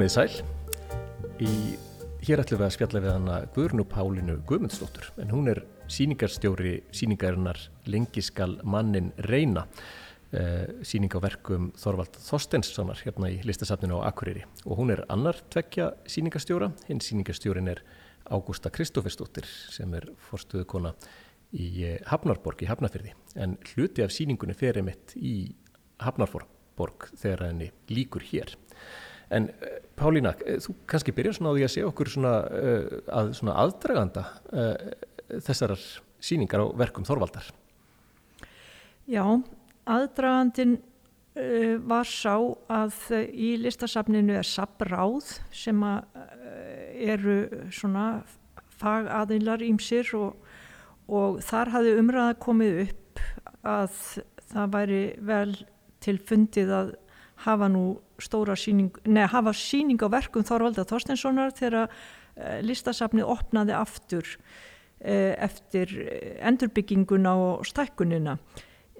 Komið sæl. Í, hér ætlum við að spjalla við hana Guðrunu Pálinu Guðmundsdóttur en hún er síningarstjóri síningarinnar Lengiskal mannin reyna eh, síning á verkum Þorvald Þorstenssonar hérna í listasafninu á Akureyri og hún er annar tvekja síningarstjóra, hinn síningarstjórin er Ágústa Kristófersdóttir sem er forstuðu kona í eh, Hafnarborg í Hafnarfyrði en hluti af síningunni fer einmitt í Hafnarborg þegar henni líkur hér. En uh, Pálína, uh, þú kannski byrjar svona á því að segja okkur svona, uh, að, svona aðdraganda þessarar síningar á verkum Þorvaldar. Já, aðdragandin var sá að í listasafninu er sabráð sem eru svona fagaðilar ímsir og, og þar hafði umræða komið upp að það væri vel til fundið að hafa nú stóra síning, neða hafa síning á verkum Þorvalda Þorstenssonar þegar uh, listasafnið opnaði aftur uh, eftir endurbygginguna og stækkunina.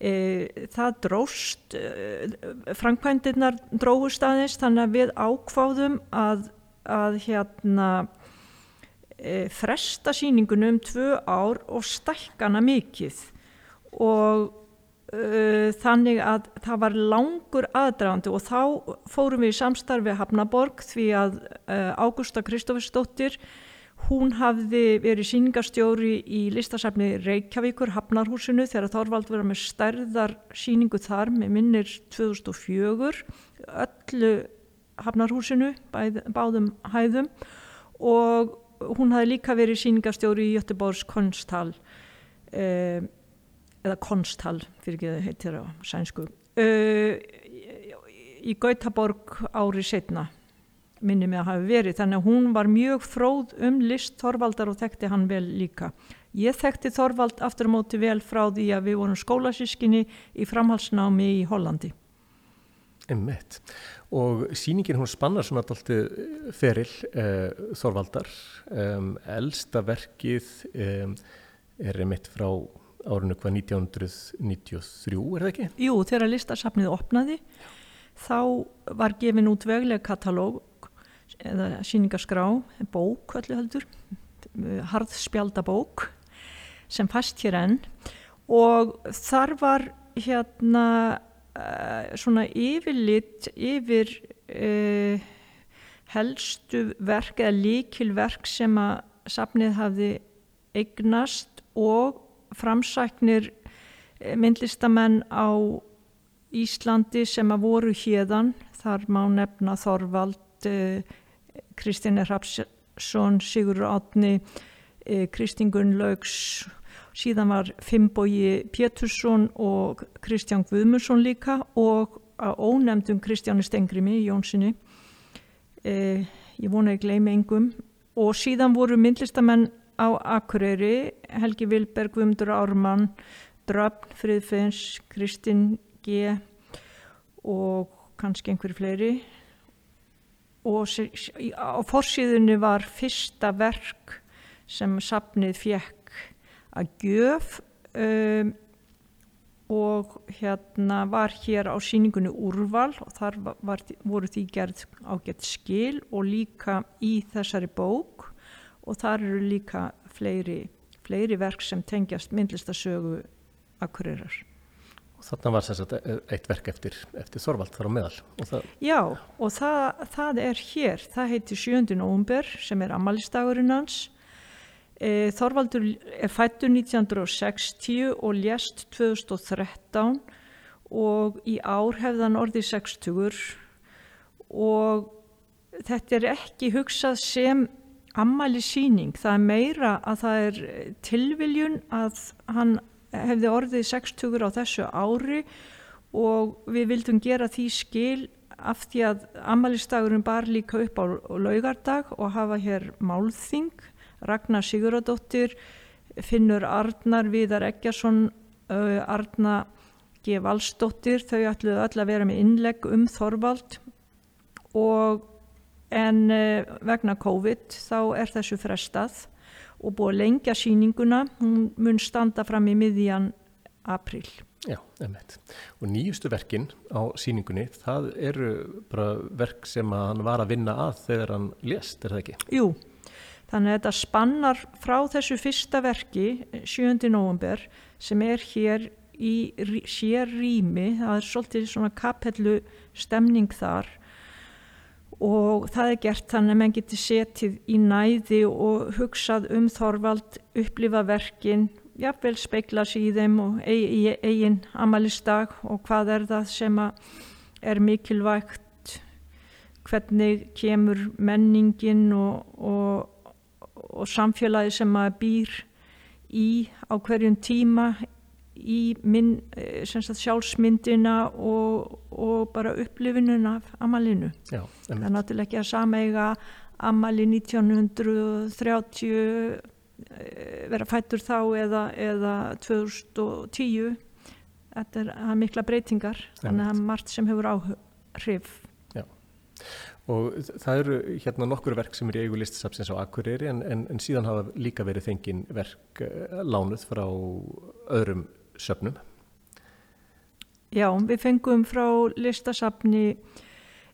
Uh, það dróst, framkvæmdirnar dróðust aðeins þannig að við ákváðum að, að hérna fresta síningunum um tvö ár og stækkana mikið og þannig að það var langur aðdragandi og þá fórum við í samstarfi Hafnaborg því að uh, Ágústa Kristófusdóttir hún hafði verið síningarstjóri í listasafni Reykjavíkur Hafnarhúsinu þegar Þorvald verið með stærðar síningu þar með minnir 2004 öllu Hafnarhúsinu bæð, báðum hæðum og hún hafði líka verið síningarstjóri í Jötteborgs konsthal og uh, eða Konsthall fyrir ekki að heitir á sænsku. Uh, í Gautaborg ári setna minni mig að hafa verið þannig að hún var mjög fróð um list Þorvaldar og þekkti hann vel líka. Ég þekkti Þorvald aftur á móti vel frá því að við vorum skólasískinni í framhalsnámi í Hollandi. Emmett og síningin hún spannar svona alltaf feril uh, Þorvaldar. Um, elsta verkið um, er emitt frá árinu hvað 1993 er það ekki? Jú, þegar listasafnið opnaði þá var gefin út veglega katalóg eða síningaskrá, bók öllu heldur, harðspjaldabók sem fast hér enn og þar var hérna uh, svona yfirlitt yfir uh, helstu verk eða líkilverk sem að safnið hafði eignast og framsæknir eh, myndlistamenn á Íslandi sem að voru hérdan, þar má nefna Þorvald, eh, Kristine Rapsson, Sigur Átni, eh, Kristín Gunnlaugs, síðan var Fimbogi Pétursson og Kristján Guðmursson líka og að ónefndum Kristjáni Stengrimi í Jónssoni, eh, ég vona ég gleymi engum. Og síðan voru myndlistamenn á Akureyri, Helgi Vilberg, Guðmundur Ármann, Dröfn, Friðfinns, Kristinn G. og kannski einhverju fleiri. Og á forsýðunni var fyrsta verk sem sapnið fjekk að gjöf um, og hérna var hér á síningunni úrval og þar var, voru því gerð ágætt skil og líka í þessari bók og þar eru líka fleiri, fleiri verk sem tengjast myndlistasögu akkurirar. Og þarna var sagt, eitt verk eftir, eftir Þorvald þar á meðal. Og það... Já og það, það er hér, það heitir 7. november sem er amalistagurinn hans. E, Þorvaldur er fættur 1960 og lést 2013 og í ár hefðan orðið 60 og þetta er ekki hugsað sem ammæli síning, það er meira að það er tilviljun að hann hefði orðið 60 á þessu ári og við vildum gera því skil af því að ammælistagurinn bar líka upp á laugardag og hafa hér málþing, Ragnar Siguradóttir, Finnur Arnar, Viðar Eggjarsson, Arna G. Valsdóttir, þau ætluðu öll að vera með innlegg um Þorvald og en uh, vegna COVID þá er þessu frestað og búið að lengja síninguna, hún mun standa fram í miðjan april. Já, emmett. Og nýjustu verkin á síningunni, það eru bara verk sem hann var að vinna að þegar hann lést, er það ekki? Jú, þannig að þetta spannar frá þessu fyrsta verki, 7. november, sem er hér í sér rými, það er svolítið svona kapellu stemning þar og það er gert þannig að menn getur setið í næði og hugsað um Þorvald, upplifa verkin, jafnvel speikla sér í þeim og eigin, eigin amalistag og hvað er það sem er mikilvægt, hvernig kemur menningin og, og, og samfélagi sem maður býr í á hverjum tíma í minn, eh, sjálfsmyndina og, og bara upplifinun af amalinu. Já, það er náttúrulega ekki að sameiga amali 1930 eh, vera fættur þá eða, eða 2010 þetta er mikla breytingar þannig að það er margt sem hefur áhrif. Já. Og það eru hérna nokkur verk sem er í eigu listasapsins á Akureyri en, en, en síðan hafa líka verið þengin verk uh, lánuð frá öðrum söpnum? Já, við fengum frá listasafni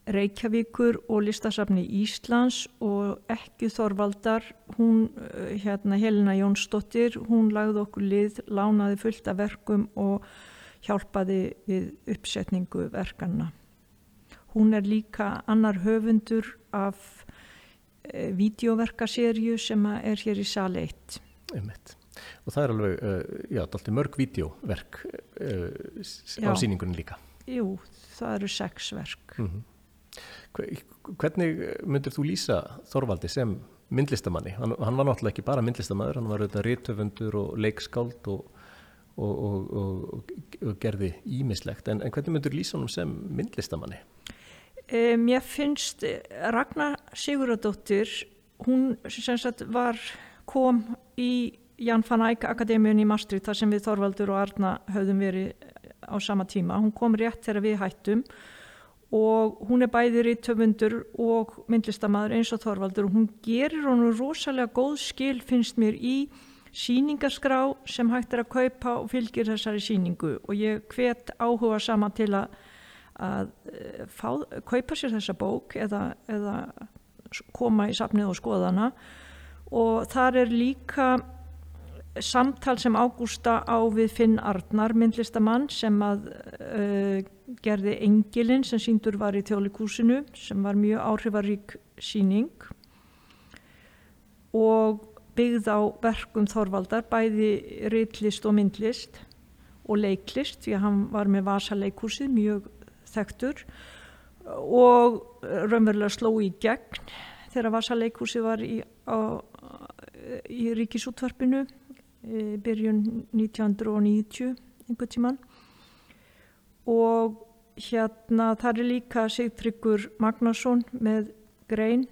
Reykjavíkur og listasafni Íslands og ekki Þorvaldar, hún, eh, hérna Helena Jónsdóttir, hún lagði okkur lið, lánaði fullt af verkum og hjálpaði við uppsetningu verkanna. Hún er líka annar höfundur af e, vídeoverkaserju sem er hér í sal 1. Umhett og það er alveg, uh, já, alltaf mörg vídeoverk uh, á síningunni líka. Jú, það eru sex verk. Mm -hmm. Hvernig myndir þú lýsa Þorvaldi sem myndlistamanni? Hann, hann var náttúrulega ekki bara myndlistamæður, hann var auðvitað rítöfundur og leikskáld og, og, og, og gerði ímislegt, en, en hvernig myndir þú lýsa hann sem myndlistamanni? Um, ég finnst Ragnar Siguradóttir, hún sem sagt var, kom í Jan van Eyck Akademíun í Maastricht þar sem við Þorvaldur og Arna höfðum verið á sama tíma. Hún kom rétt þegar við hættum og hún er bæðir í töfundur og myndlistamæður eins og Þorvaldur. Og hún gerir honum rosalega góð skil finnst mér í síningaskrá sem hægt er að kaupa og fylgir þessari síningu og ég hvet áhuga sama til að, að eh, fá, kaupa sér þessa bók eða, eða koma í safnið og skoðana og þar er líka samtal sem Ágústa á við Finn Arnar myndlistamann sem að uh, gerði Engilinn sem síndur var í þjóðlikúsinu sem var mjög áhrifarík síning og byggð á verkum Þorvaldar bæði reytlist og myndlist og leiklist því að hann var með vasaleikúsið mjög þektur og raunverulega sló í gegn þegar vasaleikúsið var í, á, í ríkisútvarpinu e, byrjun 1990 einhvern tíman og hérna þar er líka Sigtryggur Magnason með grein.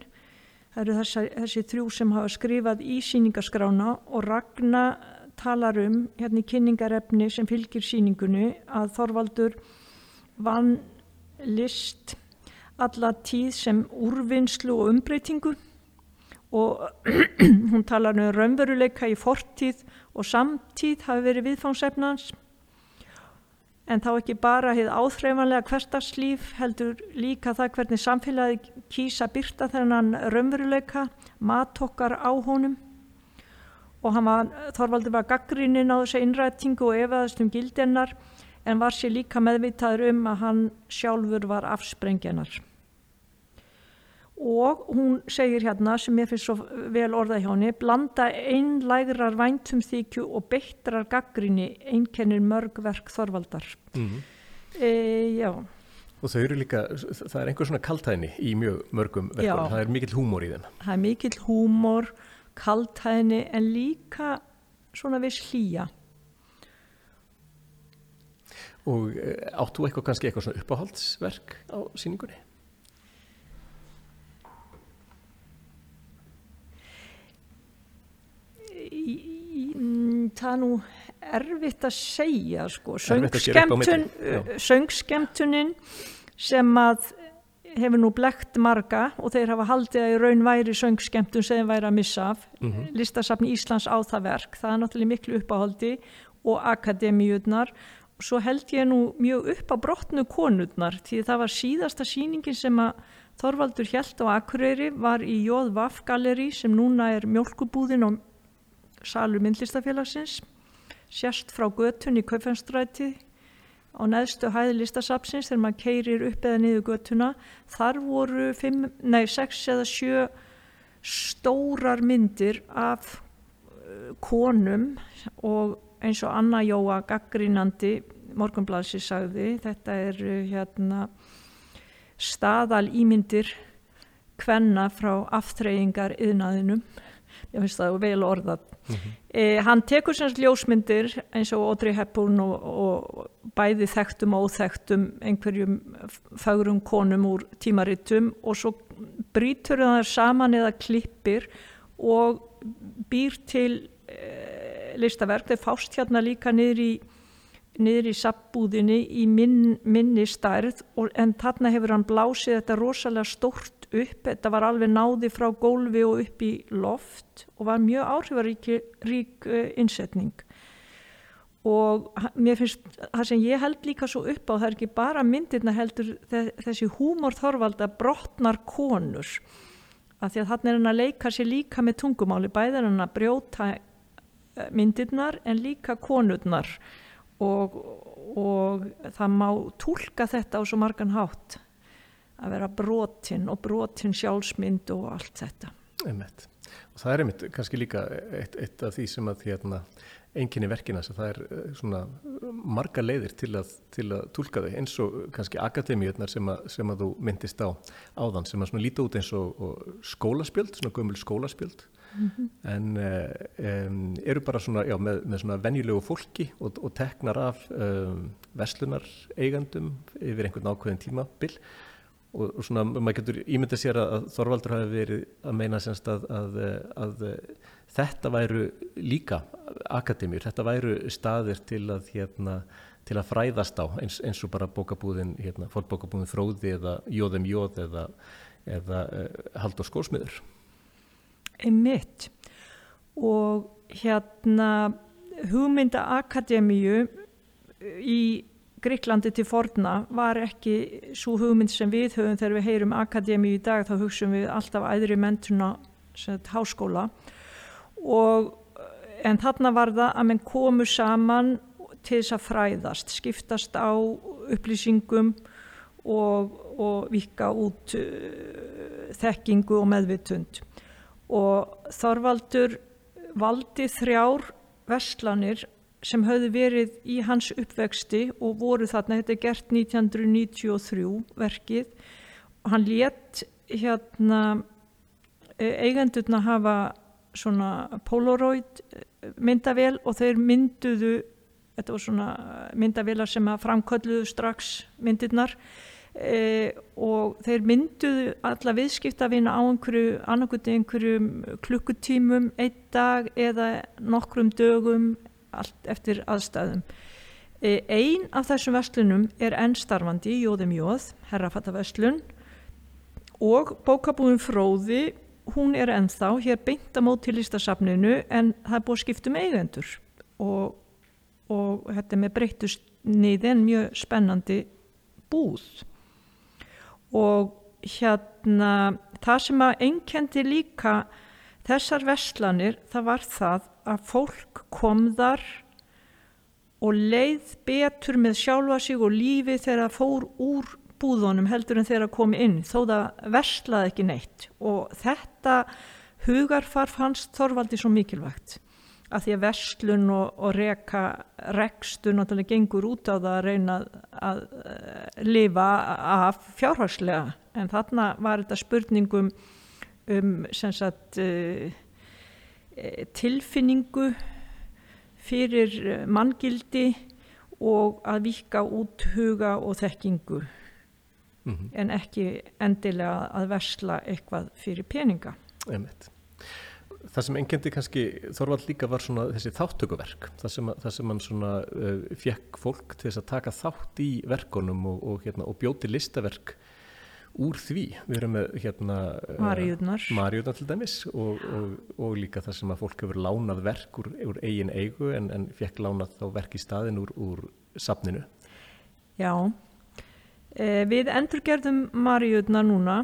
Það eru þessi, þessi þrjú sem hafa skrifað í síningaskrána og Ragna talar um hérna í kynningarefni sem fylgir síningunni að Þorvaldur vann list alla tíð sem úrvinnslu og umbreytingu. Og hún talar um raunveruleika í fortíð og samtíð hafi verið viðfangsefnans. En þá ekki bara hefði áþreifanlega hverstagslíf heldur líka það hvernig samfélagi kýsa byrta þennan raunveruleika, matokkar á honum. Og var, Þorvaldur var gaggrínin á þessu innrætingu og efaðast um gildennar en var sér líka meðvitaður um að hann sjálfur var afsprengjanar og hún segir hérna sem ég finnst svo vel orðað hjá henni blanda einlægrar væntum þykju og beitrar gaggrinni einkennir mörgverk þorvaldar. Mm -hmm. e, já. Og þau eru líka, það er einhver svona kaltæðni í mjög mörgum verkum, já. það er mikill húmor í þenn það er mikill húmor kaltæðni en líka svona viss hlýja. Og e, áttu eitthvað kannski eitthvað svona uppáhaldsverk á síningunni það er nú erfitt að segja sko, söngskemtunin sem að hefur nú blekt marga og þeir hafa haldið að í raun væri söngskemtun sem þeir væri að missa af. Mm -hmm. listasafni Íslands á það verk. Það er náttúrulega miklu uppáhaldi og akademíunar svo held ég nú mjög upp á brotnu konurnar því það var síðasta síningin sem að Þorvaldur Hjelt á Akureyri var í Jóðvaf Galleri sem núna er mjölkubúðin og salur myndlistafélagsins sérst frá götun í Kaufennstræti á neðstu hæði listasapsins þegar maður keirir upp eða niður götuna. Þar voru fimm, nei, sex eða sjö stórar myndir af uh, konum og eins og Anna Jóa gaggrínandi morgunbladsi sagði þetta er hérna staðal ímyndir kvenna frá aftreyingar yðnaðinum ég finnst það vel orðað mm -hmm. eh, hann tekur semst ljósmyndir eins og Audrey Hepburn og, og bæði þekktum og óþekktum einhverjum fagrum konum úr tímaritum og svo brítur það saman eða klippir og býr til eh, listaverk þeir fást hérna líka niður í niður í sabbúðinni í minn, minni stærð og, en þarna hefur hann blásið þetta rosalega stórt upp, þetta var alveg náði frá gólfi og upp í loft og var mjög áhrifarík rík, uh, innsetning. Og mér finnst það sem ég held líka svo upp á það er ekki bara myndirna heldur þessi húmorþorvalda brotnar konur. Af því að þarna er hann að leika sér líka með tungumáli bæðar hann að brjóta eh, myndirnar en líka konurnar og, og það má tólka þetta á svo margan hátt að vera brotinn og brotinn sjálfsmynd og allt þetta einmitt. og það er einmitt kannski líka eitt, eitt af því sem að hérna, enginni verkina þess að það er eh, svona marga leiðir til að, til að tólka þau eins og kannski akademíunar sem, sem að þú myndist á áðan sem að líta út eins og, og skólaspjöld, svona gömul skólaspjöld mm -hmm. en um, eru bara svona, já, með, með svona venjulegu fólki og, og teknar af um, veslunar eigandum yfir einhvern ákveðin tímabil og, og svona maður getur ímyndið sér að Þorvaldur hafi verið að meina semst að, að, að þetta væru líka akademíur, þetta væru staðir til að hérna til að fræðast á eins, eins og bara bókabúðin, hérna, fólkbókabúðin Fróði eða Jóðum Jóð eða, eða uh, Haldur Skórsmiður einmitt. Og hérna hugmynda akademíu í Greiklandi til forna var ekki svo hugmynd sem við höfum þegar við heyrum akademíu í dag þá hugsaum við alltaf æðri mentuna háskóla. Og en þarna var það að mann komu saman til þess að fræðast, skiptast á upplýsingum og, og vika út uh, þekkingu og meðvitund og Þorvaldur valdi þrjár verslanir sem höfðu verið í hans uppvexti og voru þarna, þetta er gert 1993 verkið og hann létt hérna e, eigendurna hafa svona polaroid e, myndavél og þeir mynduðu þetta var svona myndavélar sem að framkölluðu strax myndirnar e, og þeir mynduðu alla viðskiptavina á einhverju annarkuti einhverjum klukkutímum einn dag eða nokkrum dögum allt eftir aðstæðum. E, einn af þessum vestlunum er ennstarfandi Jóðum Jóð, herrafattaveslun og bókabúðin Fróði hún er ennþá hér beintamót til listasafninu en það er búið skiptum eigendur. Og, og þetta með breytust niði en mjög spennandi búð og hérna það sem að einkendi líka þessar vestlanir það var það að fólk kom þar og leið betur með sjálfa sig og lífi þegar það fór úr búðunum heldur en þegar það kom inn þó það vestlaði ekki neitt. Og þetta hugarfarf hans þorvaldi svo mikilvægt að því að vestlun og, og reka rekstu náttúrulega gengur út á það að reyna að, eh, lifa af fjárhagslega en þarna var þetta spurningum um sagt, uh, tilfinningu fyrir manngildi og að vika út huga og þekkingu mm -hmm. en ekki endilega að versla eitthvað fyrir peninga. Emmett það sem engendi kannski Þorvald líka var svona þessi þáttökuverk það sem, það sem hann svona uh, fekk fólk til þess að taka þátt í verkonum og, og, hérna, og bjóti listaverk úr því við erum með hérna Marjúðnar Marjúðnar til dæmis og, og líka það sem að fólk hefur lánað verk úr, úr eigin eigu en, en fekk lánað þá verk í staðin úr, úr safninu. Já, e, við endurgerðum Maríutna núna.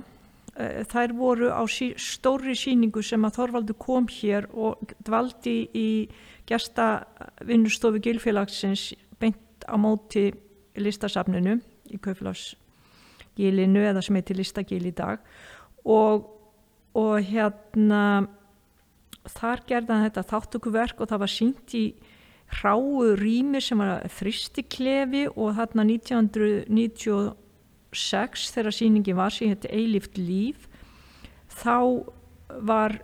E, þær voru á sí, stóri síningu sem að Þorvaldur kom hér og dvaldi í gesta vinnustofu gilfélagsins beint á móti listasafninu í Kauflagsgilinu eða sem heitir Listagil í dag. Og, og hérna þar gerðan þetta þáttökuverk og það var sínt í hráu rými sem var þristiklefi og þarna 1996 þegar síningi var sem hétti Eilift líf þá var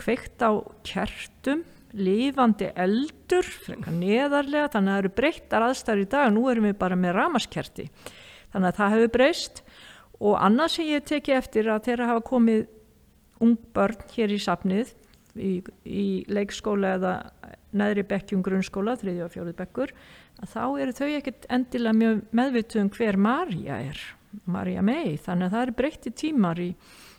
kveikt á kertum lifandi eldur neðarlega, þannig að það eru breyttar aðstæður í dag, nú erum við bara með ramaskerti þannig að það hefur breyst. Og annað sem ég teki eftir að þeirra hafa komið ung börn hér í safnið í, í leikskóla eða neðri bekkjum grunnskóla, þriðja og fjórið bekkur að þá eru þau ekkert endilega mjög meðvituðum hver Marja er Marja mei, þannig að það eru breytti tímar í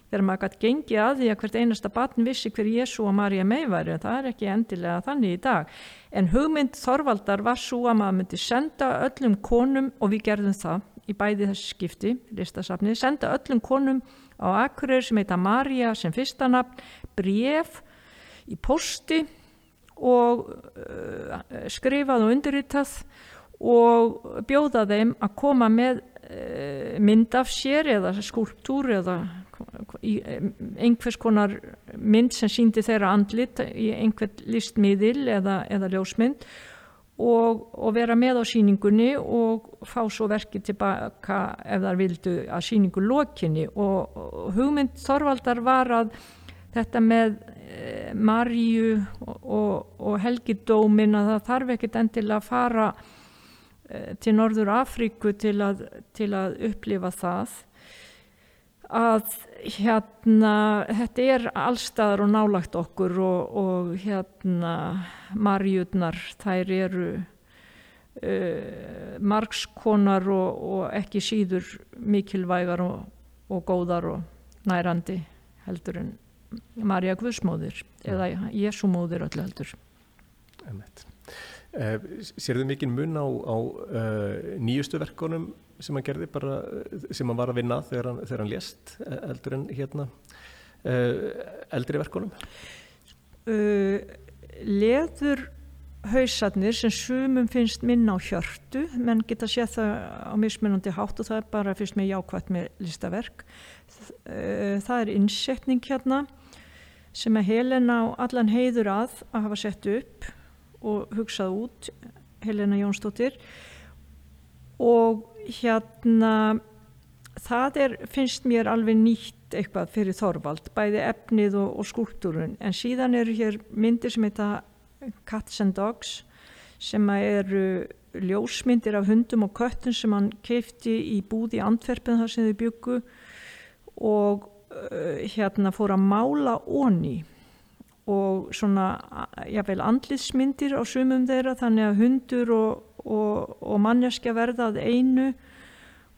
þegar maður gæti gengið að því að hvert einasta batn vissi hver Jésu og Marja mei væri en það er ekki endilega þannig í dag. En hugmynd Þorvaldar var svo að maður myndi senda öllum konum og við gerðum það í bæði þessi skipti listasafni, senda öllum konum á akkurir sem heita Marja sem fyrstanabn, bref í posti og uh, skrifað og undirritað og bjóða þeim að koma með uh, mynd af sér eða skúlptúr eða einhvers konar mynd sem síndi þeirra andlit í einhvern listmiðil eða, eða ljósmynd og, og vera með á síningunni og fá svo verkið tilbaka ef þar vildu að síningu lokinni. Og hugmynd Þorvaldar var að þetta með e, Maríu og, og helgidómin að það þarf ekkit endilega að fara e, til Norður Afríku til að, til að upplifa það. Að hérna þetta er allstaðar og nálagt okkur og, og hérna marjutnar þær eru uh, margskonar og, og ekki síður mikilvægar og, og góðar og nærandi heldur en Marja Guðsmóðir eða Jésumóðir öllu heldur. Uh, Sér þau mikið mun á, á uh, nýjustu verkonum sem hann gerði bara, sem hann var að vinna þegar hann, þegar hann lést eldur en hérna eldri verkonum uh, Leður hausarnir sem sumum finnst minna á hjörtu menn geta séð það á mismunandi hátt og það er bara fyrst með jákvæmt með listaverk. Uh, það er innsetning hérna sem að Helena á allan heiður að að hafa sett upp og hugsað út Helena Jónsdóttir. Og hérna það er, finnst mér alveg nýtt eitthvað fyrir Þorvald, bæði efnið og, og skúltúrun, en síðan eru hér myndir sem heita Cats and Dogs sem eru ljósmyndir af hundum og köttum sem hann keifti í búði Antwerpen þar sem þau byggu og hérna fór að mála onni og svona jáfnveil andlismyndir á sumum þeirra þannig að hundur og, og, og manneskja verðað einu.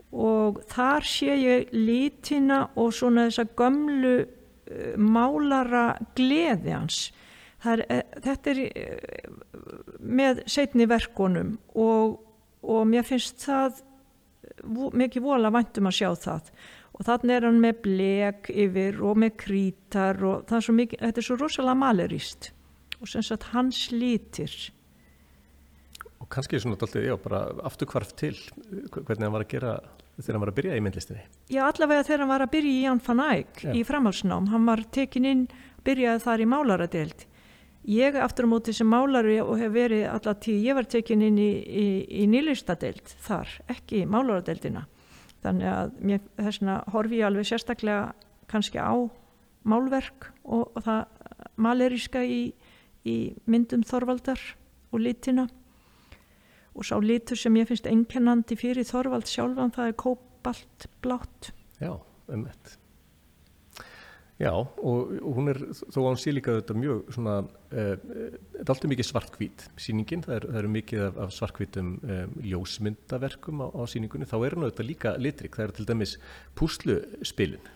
Og þar sé ég lítina og svona þessa gömlu uh, málara gleði hans. Er, uh, þetta er með setni verkonum og, og mér finnst það mikið vola vantum að sjá það og þannig er hann með blek yfir og með krítar og það er svo mikið, þetta er svo rosalega malerist. Og sem sagt hans lítir og kannski svona alltaf, já, bara afturkvarf til hvernig hann var að gera þegar hann var að byrja í myndlistinni. Já, allavega þegar hann var að byrja í Jan van Eyck í framhalsnám, hann var tekin inn byrjaði þar í málaradeild. Ég aftur á móti sem málari og hef verið alltaf tíð, ég var tekin inn í, í, í nýlistadeild þar, ekki í málaradeildina þannig að mér, þessna horfi ég alveg sérstaklega kannski á málverk og, og það maleríska í, í myndum Þorvaldar og litina. Og sá litur sem ég finnst einkennandi fyrir Þorvald sjálfan það er kópalt blátt Já, um þetta Já, og, hún er þó að hún sé líka þetta mjög svona uh, þetta er alltaf mikið svartkvít síningin, það, er, það eru mikið af, af svartkvítum um, ljósmyndaverkum á, á síningunni, þá er hún auðvitað líka litrik, það eru til dæmis púsluspilin.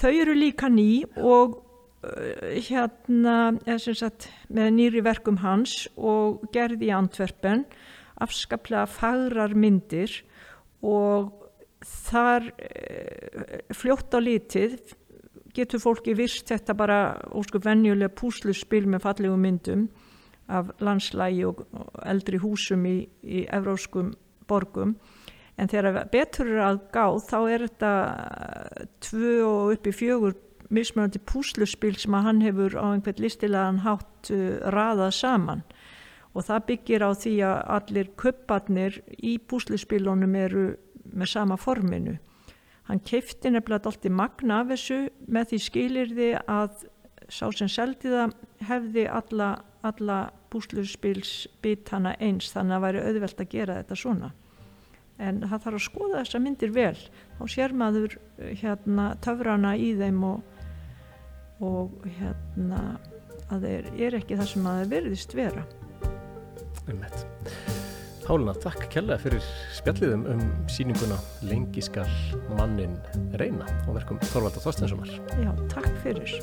Þau eru líka ný og uh, hérna, eða sem sagt með nýri verkum hans og gerði í Antwerpen afskaplega fagrar myndir og þar e, fljótt á lítið getur fólki vist þetta bara óskup venjulega púsluspil með fallegu myndum af landslægi og, eldri húsum í, í evróskum borgum en þegar betur er að gá þá er þetta tvö og upp í fjögur mismunandi púsluspil sem að hann hefur á einhvern listilegan hátt uh, raðað saman og það byggir á því að allir köpparnir í púsluspilunum eru með sama forminu. Hann keifti nefnilega allt í magna af þessu með því skilirði að sá sem seldi það hefði alla, alla púsluspilsbitana eins þannig að það væri auðvelt að gera þetta svona. En það þarf að skoða þessa myndir vel. Þá sér maður eh, hérna töfrana í þeim og, og hérna að þeir er ekki það sem að þeir verðist vera. Umhett Pálina, takk kella fyrir spjalliðum um síninguna Lengi skal mannin reyna og verkum Þorvalda Þorstenssonar Já, takk fyrir